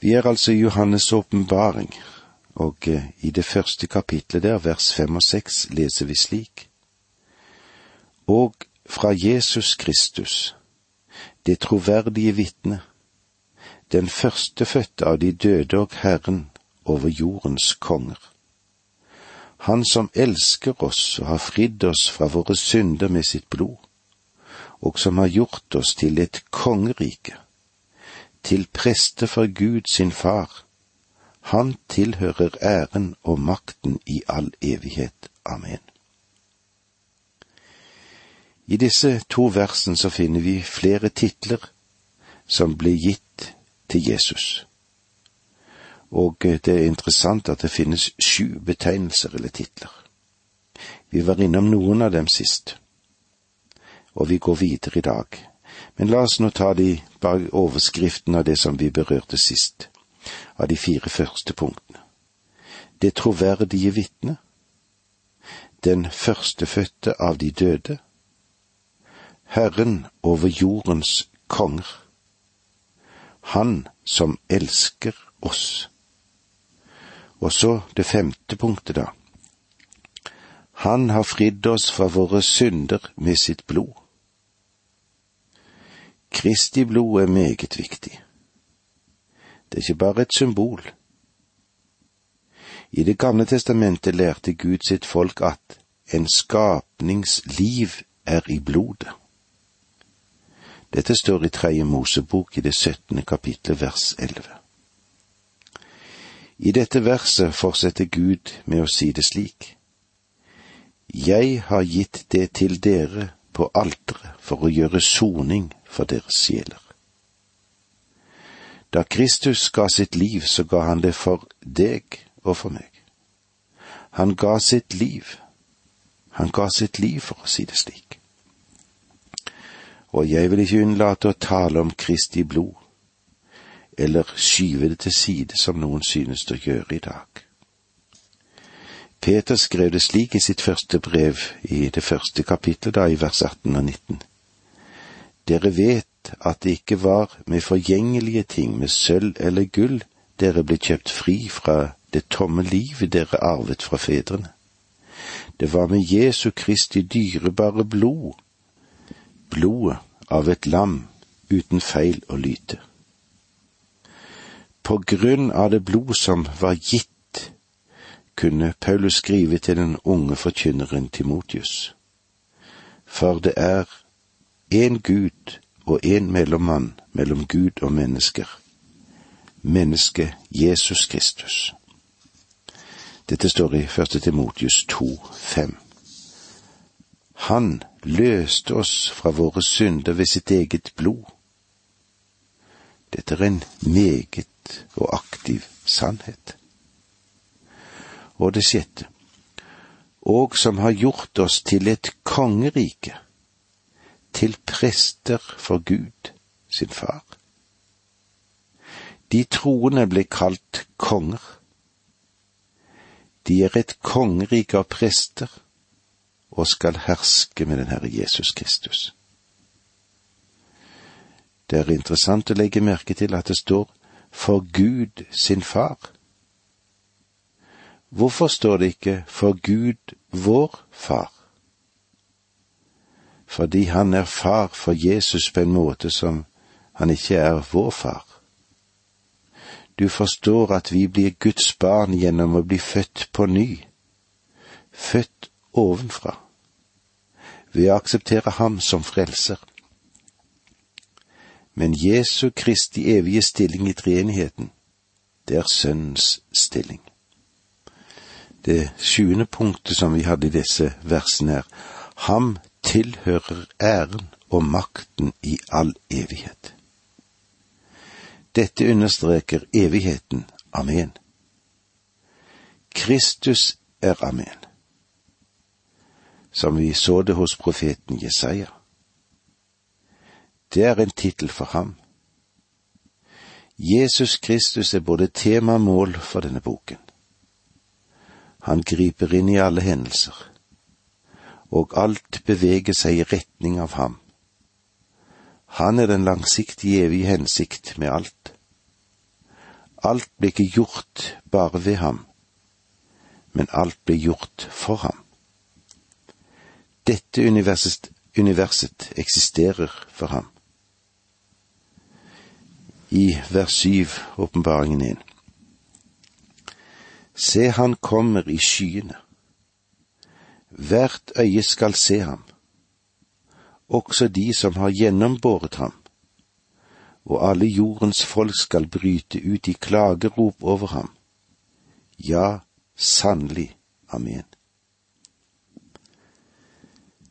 Vi er altså i Johannes' åpenbaring, og eh, i det første kapitlet der, vers fem og seks, leser vi slik. Og fra Jesus Kristus, det troverdige vitne, den førstefødte av de døde og Herren over jordens konger. Han som elsker oss og har fridd oss fra våre synder med sitt blod, og som har gjort oss til et kongerike, til preste for Gud sin far. Han tilhører æren og makten i all evighet. Amen. I disse to versene så finner vi flere titler som blir gitt til Jesus. Og det er interessant at det finnes sju betegnelser eller titler. Vi var innom noen av dem sist, og vi går videre i dag. Men la oss nå ta de bak overskriften av det som vi berørte sist, av de fire første punktene. Det troverdige vitne, den førstefødte av de døde, Herren over jordens konger, Han som elsker oss. Og så det femte punktet, da. Han har fridd oss fra våre synder med sitt blod. Kristi blod er meget viktig. Det er ikke bare et symbol. I Det gamle testamentet lærte Gud sitt folk at en skapningsliv er i blodet. Dette står i Tredje Mosebok i det syttende kapitlet vers elleve. I dette verset fortsetter Gud med å si det slik. Jeg har gitt det til dere på alteret for å gjøre soning for deres sjeler. Da Kristus ga sitt liv, så ga han det for deg og for meg. Han ga sitt liv. Han ga sitt liv, for å si det slik. Og jeg vil ikke unnlate å tale om Kristi blod, eller skyve det til side som noen synes å gjøre i dag. Peter skrev det slik i sitt første brev i det første kapittelet, da i vers 18 og 19. Dere vet at det ikke var med forgjengelige ting, med sølv eller gull, dere ble kjøpt fri fra det tomme livet dere arvet fra fedrene. Det var med Jesu Kristi dyrebare blod, blodet av et lam uten feil og lyte. På grunn av det blod som var gitt, kunne Paulus skrive til den unge forkynneren Timotius. For det er én Gud og én mellommann mellom Gud og mennesker, mennesket Jesus Kristus. Dette står i første Timotius 2, 5. Han løste oss fra våre synder ved sitt eget blod. Dette er en meget og aktiv sannhet. Og det sjette, og som har gjort oss til et kongerike til prester for Gud, sin far. De troende ble kalt konger. De er et kongerike av prester og skal herske med den Herre Jesus Kristus. Det er interessant å legge merke til at det står for Gud sin far. Hvorfor står det ikke for Gud vår far? Fordi han er far for Jesus på en måte som han ikke er vår far. Du forstår at vi blir Guds barn gjennom å bli født på ny, født ovenfra, ved å akseptere ham som frelser. Men Jesu Kristi evige stilling i treenigheten, det er Sønnens stilling. Det sjuende punktet som vi hadde i disse versene er, ham tilhører æren og makten i all evighet. Dette understreker evigheten. Amen. Kristus er amen, som vi så det hos profeten Jesaja. Det er en tittel for ham. Jesus Kristus er både tema og mål for denne boken. Han griper inn i alle hendelser og alt beveger seg i retning av ham. Han er den langsiktige evige hensikt med alt. Alt ble ikke gjort bare ved ham, men alt ble gjort for ham. Dette universet, universet eksisterer for ham. I vers syv, åpenbaringen inn. Se, han kommer i skyene. Hvert øye skal se ham, også de som har gjennombåret ham, og alle jordens folk skal bryte ut i klagerop over ham. Ja, sannelig. Amen.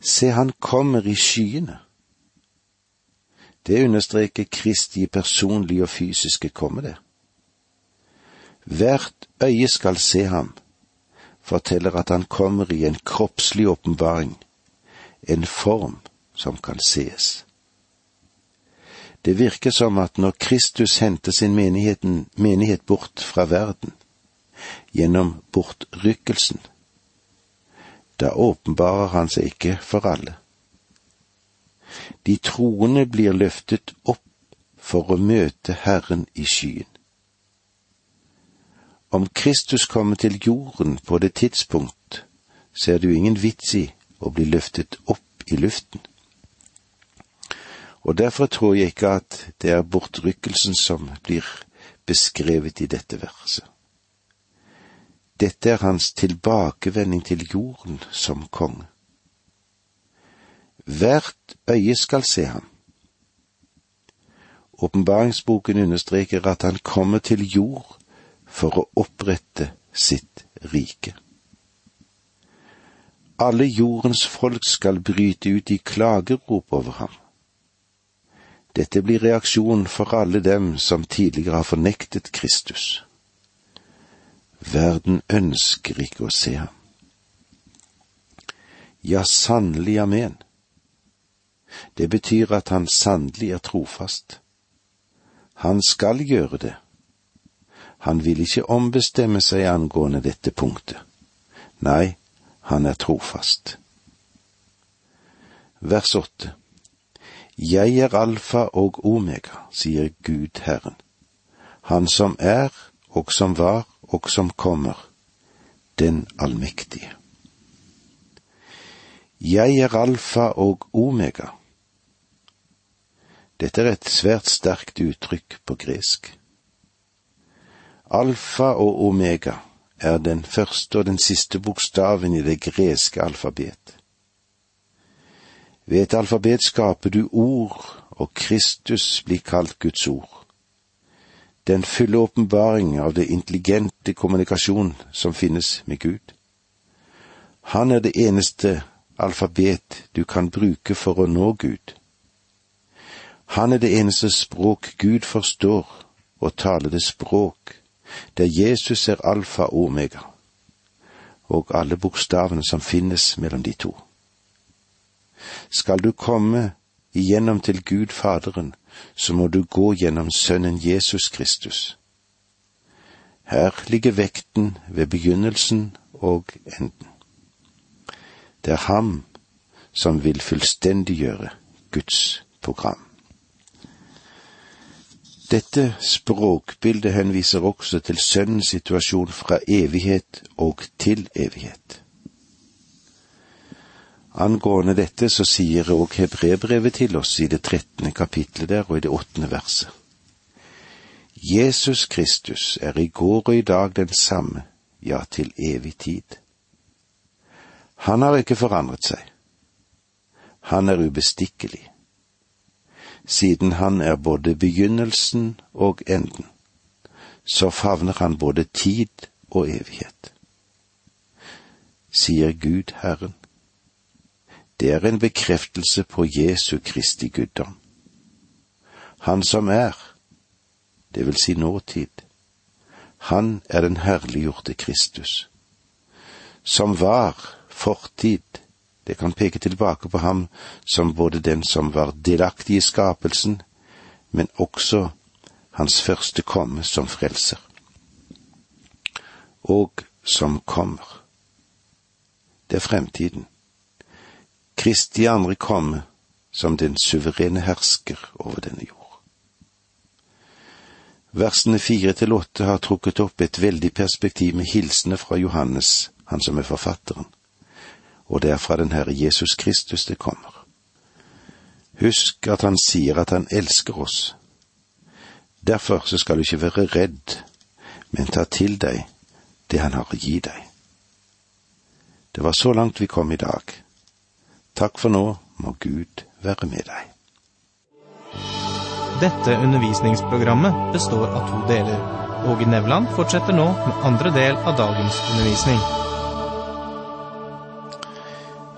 Se, han kommer i skyene. Det understreker Kristi personlige og fysiske komme, det. Hvert øye skal se ham, forteller at han kommer i en kroppslig åpenbaring, en form som kan sees. Det virker som at når Kristus henter sin menighet bort fra verden, gjennom bortrykkelsen, da åpenbarer han seg ikke for alle. De troende blir løftet opp for å møte Herren i skyen. Om Kristus kommer til jorden på det tidspunkt, ser du ingen vits i å bli løftet opp i luften. Og derfor tror jeg ikke at det er bortrykkelsen som blir beskrevet i dette verset. Dette er hans tilbakevending til jorden som konge. Hvert øye skal se ham. Åpenbaringsboken understreker at han kommer til jord for å opprette sitt rike. Alle jordens folk skal bryte ut i klagerop over ham. Dette blir reaksjonen for alle dem som tidligere har fornektet Kristus. Verden ønsker ikke å se ham. Ja, sannelig, amen. Det betyr at han sannelig er trofast. Han skal gjøre det. Han vil ikke ombestemme seg angående dette punktet. Nei, han er trofast. Vers åtte. Jeg er alfa og omega, sier Gud Herren, Han som er og som var og som kommer, den allmektige. Jeg er alfa og omega. Dette er et svært sterkt uttrykk på gresk. Alfa og omega er den første og den siste bokstaven i det greske alfabet. Ved et alfabet skaper du ord, og Kristus blir kalt Guds ord den fulle åpenbaring av det intelligente kommunikasjon som finnes med Gud. Han er det eneste alfabet du kan bruke for å nå Gud. Han er det eneste språk Gud forstår, og taler det språk der Jesus er alfa og omega, og alle bokstavene som finnes mellom de to. Skal du komme igjennom til Gud Faderen, så må du gå gjennom Sønnen Jesus Kristus. Her ligger vekten ved begynnelsen og enden. Det er ham som vil fullstendiggjøre Guds program. Dette språkbildet henviser også til Sønnens situasjon fra evighet og til evighet. Angående dette så sier òg hebrebrevet til oss i det trettende kapitlet der og i det åttende verset. Jesus Kristus er i går og i dag den samme, ja, til evig tid. Han har ikke forandret seg. Han er ubestikkelig. Siden han er både begynnelsen og enden, så favner han både tid og evighet. Sier Gud Herren det er en bekreftelse på Jesu Kristi guddom. Han som er, det vil si nåtid, han er den herliggjorte Kristus. Som var fortid, det kan peke tilbake på ham som både den som var delaktig i skapelsen, men også hans første komme som frelser. Og som kommer. Det er fremtiden. Kristi andre komme som den suverene hersker over denne jord. Versene fire til åtte har trukket opp et veldig perspektiv med hilsene fra Johannes, han som er forfatteren, og det er fra den Herre Jesus Kristus det kommer. Husk at han sier at han elsker oss. Derfor så skal du ikke være redd, men ta til deg det han har å gi deg. Det var så langt vi kom i dag. Takk for nå, må Gud være med deg. Dette undervisningsprogrammet består av to deler. Åge Nevland fortsetter nå med andre del av dagens undervisning.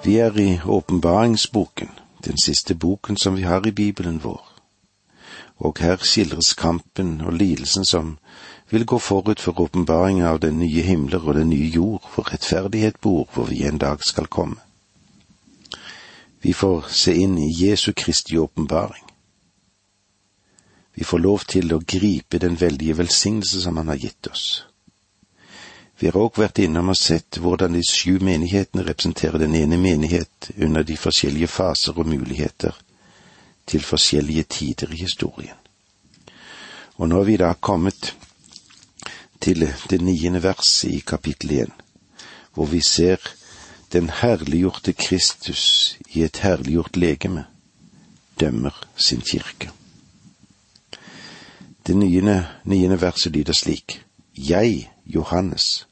Vi er i åpenbaringsboken, den siste boken som vi har i Bibelen vår. Og her skildres kampen og lidelsen som vil gå forut for åpenbaringen av den nye himler og den nye jord, hvor rettferdighet bor, hvor vi en dag skal komme. Vi får se inn i Jesu Kristi åpenbaring. Vi får lov til å gripe den veldige velsignelse som Han har gitt oss. Vi har òg vært innom og sett hvordan de sju menighetene representerer den ene menighet under de forskjellige faser og muligheter til forskjellige tider i historien. Og nå er vi da kommet til det niende verset i kapittel én, hvor vi ser den herliggjorte Kristus i et herliggjort legeme dømmer sin kirke. Det niende, verset lyder slik. Jeg, Johannes,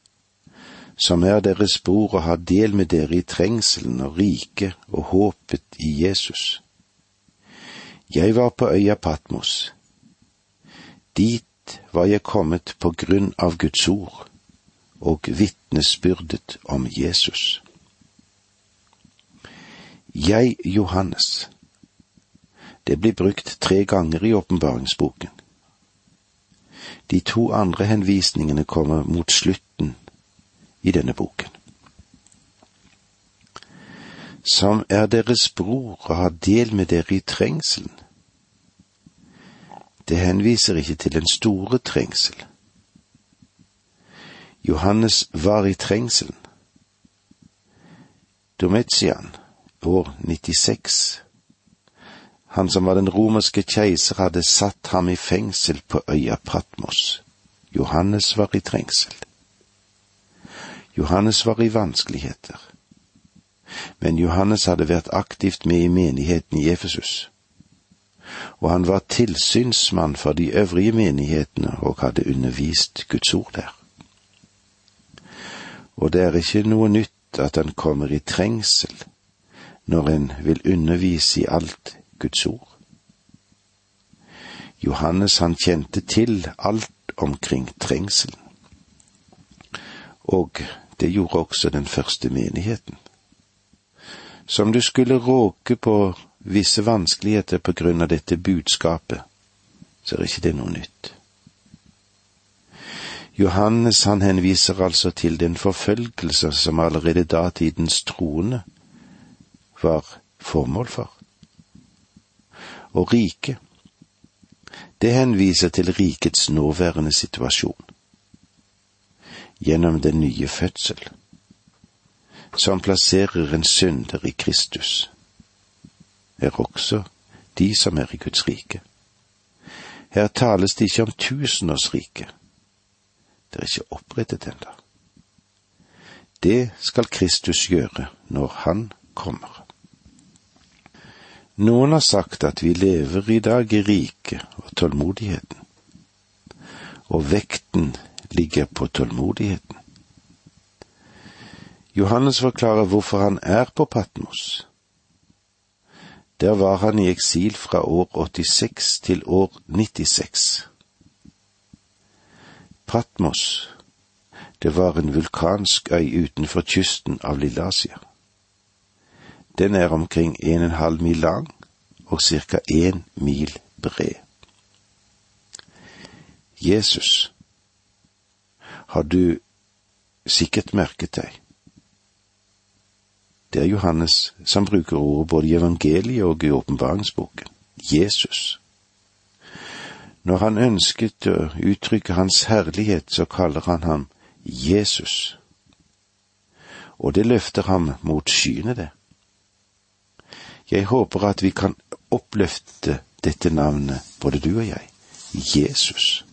som er deres bror og har del med dere i trengselen og riket og håpet i Jesus. Jeg var på øya Patmos. Dit var jeg kommet på grunn av Guds ord og vitnesbyrdet om Jesus. Jeg, Johannes. Det blir brukt tre ganger i åpenbaringsboken. De to andre henvisningene kommer mot slutten i denne boken. Som er deres bror og har del med dere i trengselen. Det henviser ikke til den store trengsel. Johannes var i trengselen. Dometian, år 96, han som var den romerske keiser, hadde satt ham i fengsel på øya Patmos. Johannes var i trengsel. Johannes var i vanskeligheter. Men Johannes hadde vært aktivt med i menigheten i Efesus. Og han var tilsynsmann for de øvrige menighetene og hadde undervist Guds ord der. Og det er ikke noe nytt at han kommer i trengsel når en vil undervise i alt Guds ord. Johannes han kjente til alt omkring trengselen. Og det gjorde også den første menigheten. Som du skulle råke på visse vanskeligheter på grunn av dette budskapet, så er ikke det noe nytt. Johannes han henviser altså til den forfølgelse som allerede datidens troende var formål for og rike. Det henviser til rikets nåværende situasjon. Gjennom den nye fødsel, som plasserer en synder i Kristus, er også de som er i Guds rike. Her tales det ikke om tusenårsriket. Det er ikke opprettet ennå. Det skal Kristus gjøre når Han kommer. Noen har sagt at vi lever i dag i riket og tålmodigheten, og vekten ligger på tålmodigheten. Johannes forklarer hvorfor han er på Patmos. Der var han i eksil fra år 86 til år 96. Patmos, det var en vulkansk øy utenfor kysten av Lilleasia. Den er omkring en og en halv mil lang og ca. én mil bred. Jesus har du sikkert merket deg. Det er Johannes som bruker ordet både i evangeliet og i åpenbaringsboken. Jesus. Når han ønsket å uttrykke hans herlighet, så kaller han ham Jesus. Og det løfter ham mot skyene, det. Jeg håper at vi kan oppløfte dette navnet, både du og jeg. Jesus.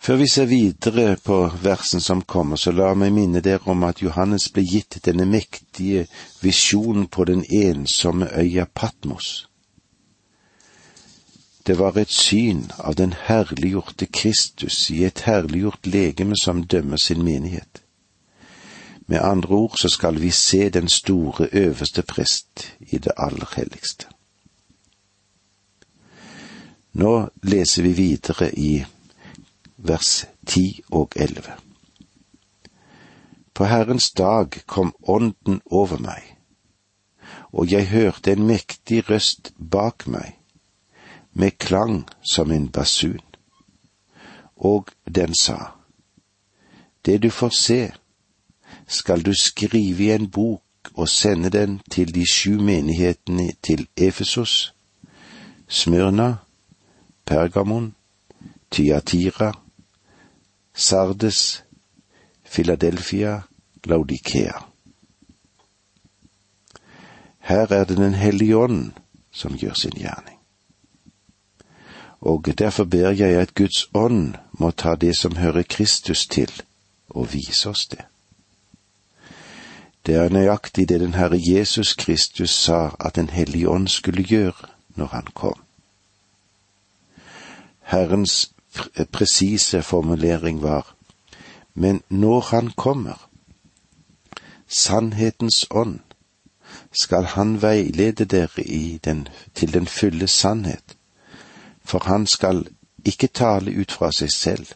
Før vi ser videre på versen som kommer, så la meg minne dere om at Johannes ble gitt denne mektige visjonen på den ensomme øya Patmos. Det var et syn av den herliggjorte Kristus i et herliggjort legeme som dømmer sin menighet. Med andre ord så skal vi se den store øverste prest i det aller helligste. Nå leser vi videre i vers 10 og elleve. På Herrens dag kom Ånden over meg, og jeg hørte en mektig røst bak meg, med klang som en basun, og den sa, Det du får se, skal du skrive i en bok og sende den til de sju menighetene til Efesos, Smyrna, Pergamon, Tyatira, Sardes, Philadelphia, Laudikea. Her er det Den hellige ånd som gjør sin gjerning. Og derfor ber jeg at Guds ånd må ta det som hører Kristus til, og vise oss det. Det er nøyaktig det den Herre Jesus Kristus sa at Den hellige ånd skulle gjøre når han kom. Herrens presise formulering var Men når Han kommer, sannhetens ånd, skal Han veilede dere den, til den fulle sannhet, for Han skal ikke tale ut fra seg selv,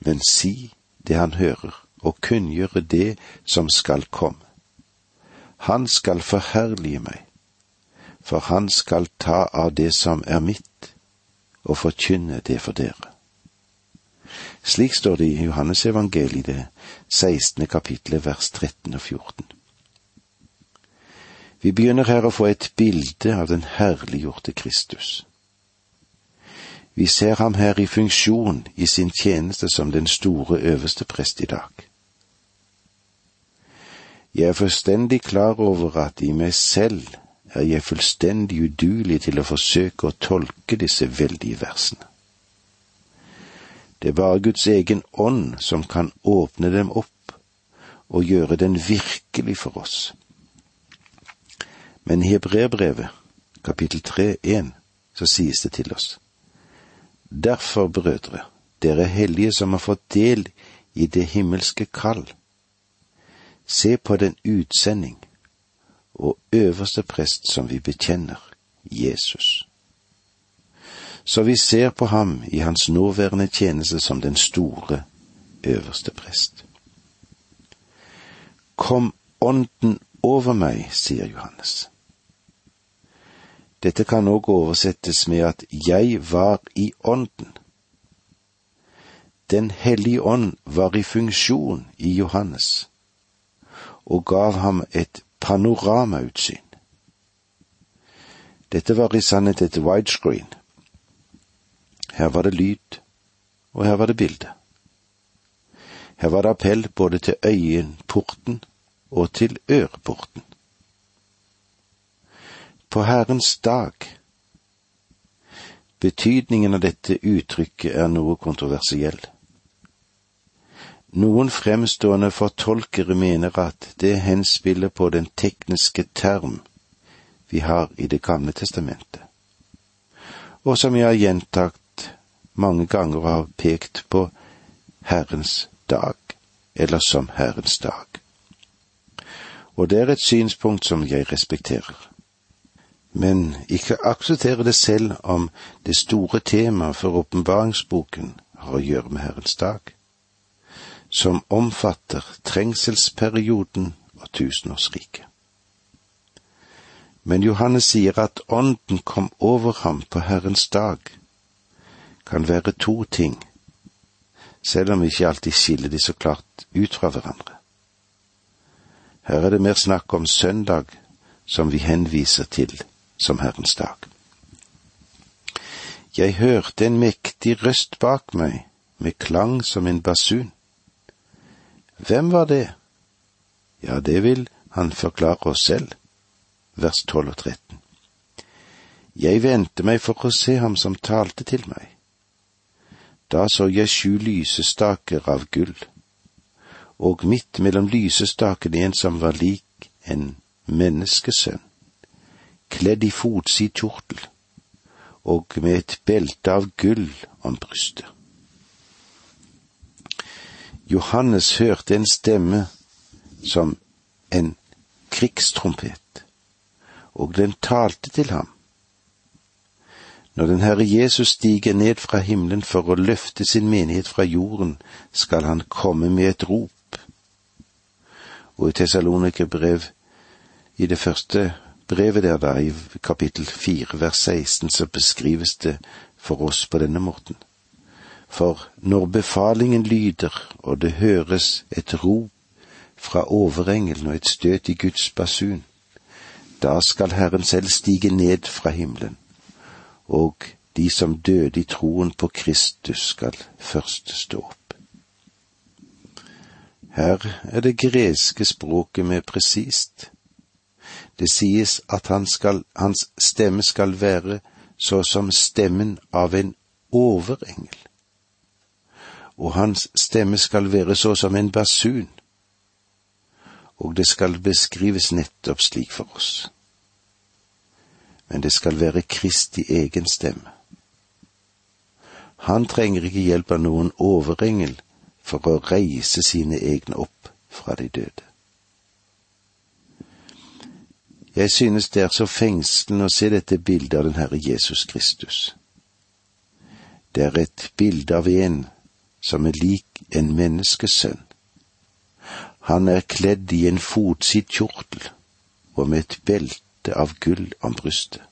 men si det Han hører, og kunngjøre det som skal komme. Han skal forherlige meg, for han skal ta av det som er mitt, og forkynne det for dere. Slik står det i Johannesevangeliet, det 16. kapitlet, vers 13 og 14. Vi begynner her å få et bilde av den herliggjorte Kristus. Vi ser ham her i funksjon i sin tjeneste som den store øverste prest i dag. Jeg er fullstendig klar over at i meg selv er jeg fullstendig udulig til å forsøke å tolke disse veldige versene. Det er bare Guds egen ånd som kan åpne dem opp og gjøre den virkelig for oss. Men i Hebreerbrevet, kapittel 3, 1, så sies det til oss. Derfor, brødre, dere hellige som har fått del i det himmelske kall, se på den utsending og øverste prest som vi bekjenner, Jesus. Så vi ser på ham i hans nåværende tjeneste som den store øverste prest. Kom ånden over meg, sier Johannes. Dette kan òg oversettes med at jeg var i ånden. Den hellige ånd var i funksjon i Johannes og gav ham et panoramautsyn. Dette var i sannhet et widescreen. Her var det lyd, og her var det bilde. Her var det appell både til øyenporten og til øreporten. På Herrens dag Betydningen av dette uttrykket er noe kontroversiell. Noen fremstående fortolkere mener at det henspiller på den tekniske term vi har i Det gamle testamentet, og som jeg har gjentatt mange ganger og har pekt på Herrens dag, eller som Herrens dag. Og det er et synspunkt som jeg respekterer. Men ikke akseptere det selv om det store temaet for åpenbaringsboken har å gjøre med Herrens dag som omfatter trengselsperioden og tusenårsriket. Men Johannes sier at Ånden kom over ham på Herrens dag, kan være to ting, selv om vi ikke alltid skiller de så klart ut fra hverandre. Her er det mer snakk om søndag, som vi henviser til som Herrens dag. Jeg hørte en mektig røst bak meg, med klang som en basun. Hvem var det? Ja, det vil han forklare oss selv, vers 12 og 13. Jeg vendte meg for å se ham som talte til meg. Da så jeg sju lysestaker av gull, og midt mellom lysestakene en som var lik en menneskesønn, kledd i fotsid kjortel og med et belte av gull om brystet. Johannes hørte en stemme som en krigstrompet, og den talte til ham. Når den Herre Jesus stiger ned fra himmelen for å løfte sin menighet fra jorden, skal han komme med et rop. Og i Tessalonikerbrev, i det første brevet der da, i kapittel fire vers 16, så beskrives det for oss på denne måten. For når befalingen lyder og det høres et rop fra overengelen og et støt i Guds basun, da skal Herren selv stige ned fra himmelen, og de som døde i troen på Kristus skal først stå opp. Her er det greske språket med presist. Det sies at han skal, hans stemme skal være så som stemmen av en overengel, og hans stemme skal være så som en basun, og det skal beskrives nettopp slik for oss. Men det skal være Kristi egen stemme. Han trenger ikke hjelp av noen overengel for å reise sine egne opp fra de døde. Jeg synes det er så fengslende å se dette bildet av den Herre Jesus Kristus. Det er et bilde av en som er lik en menneskesønn. Han er kledd i en fotsid kjortel og med et belte av gull om brystet.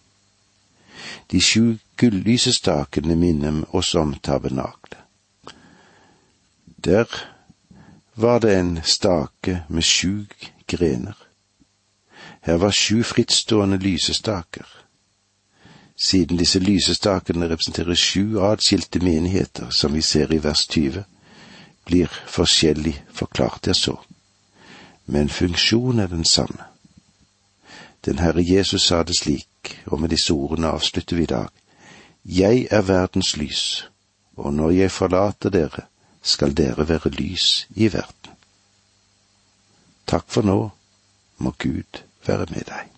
De sju gullysestakene minner oss om tabernaklet. Der var det en stake med sju grener. Her var sju frittstående lysestaker. Siden disse lysestakene representerer sju adskilte menigheter, som vi ser i vers 20, blir forskjellig forklart der så. Men funksjonen er den samme. Den Herre Jesus sa det slik, og med disse ordene avslutter vi i dag. Jeg er verdens lys, og når jeg forlater dere, skal dere være lys i verden. Takk for nå, må Gud være med deg.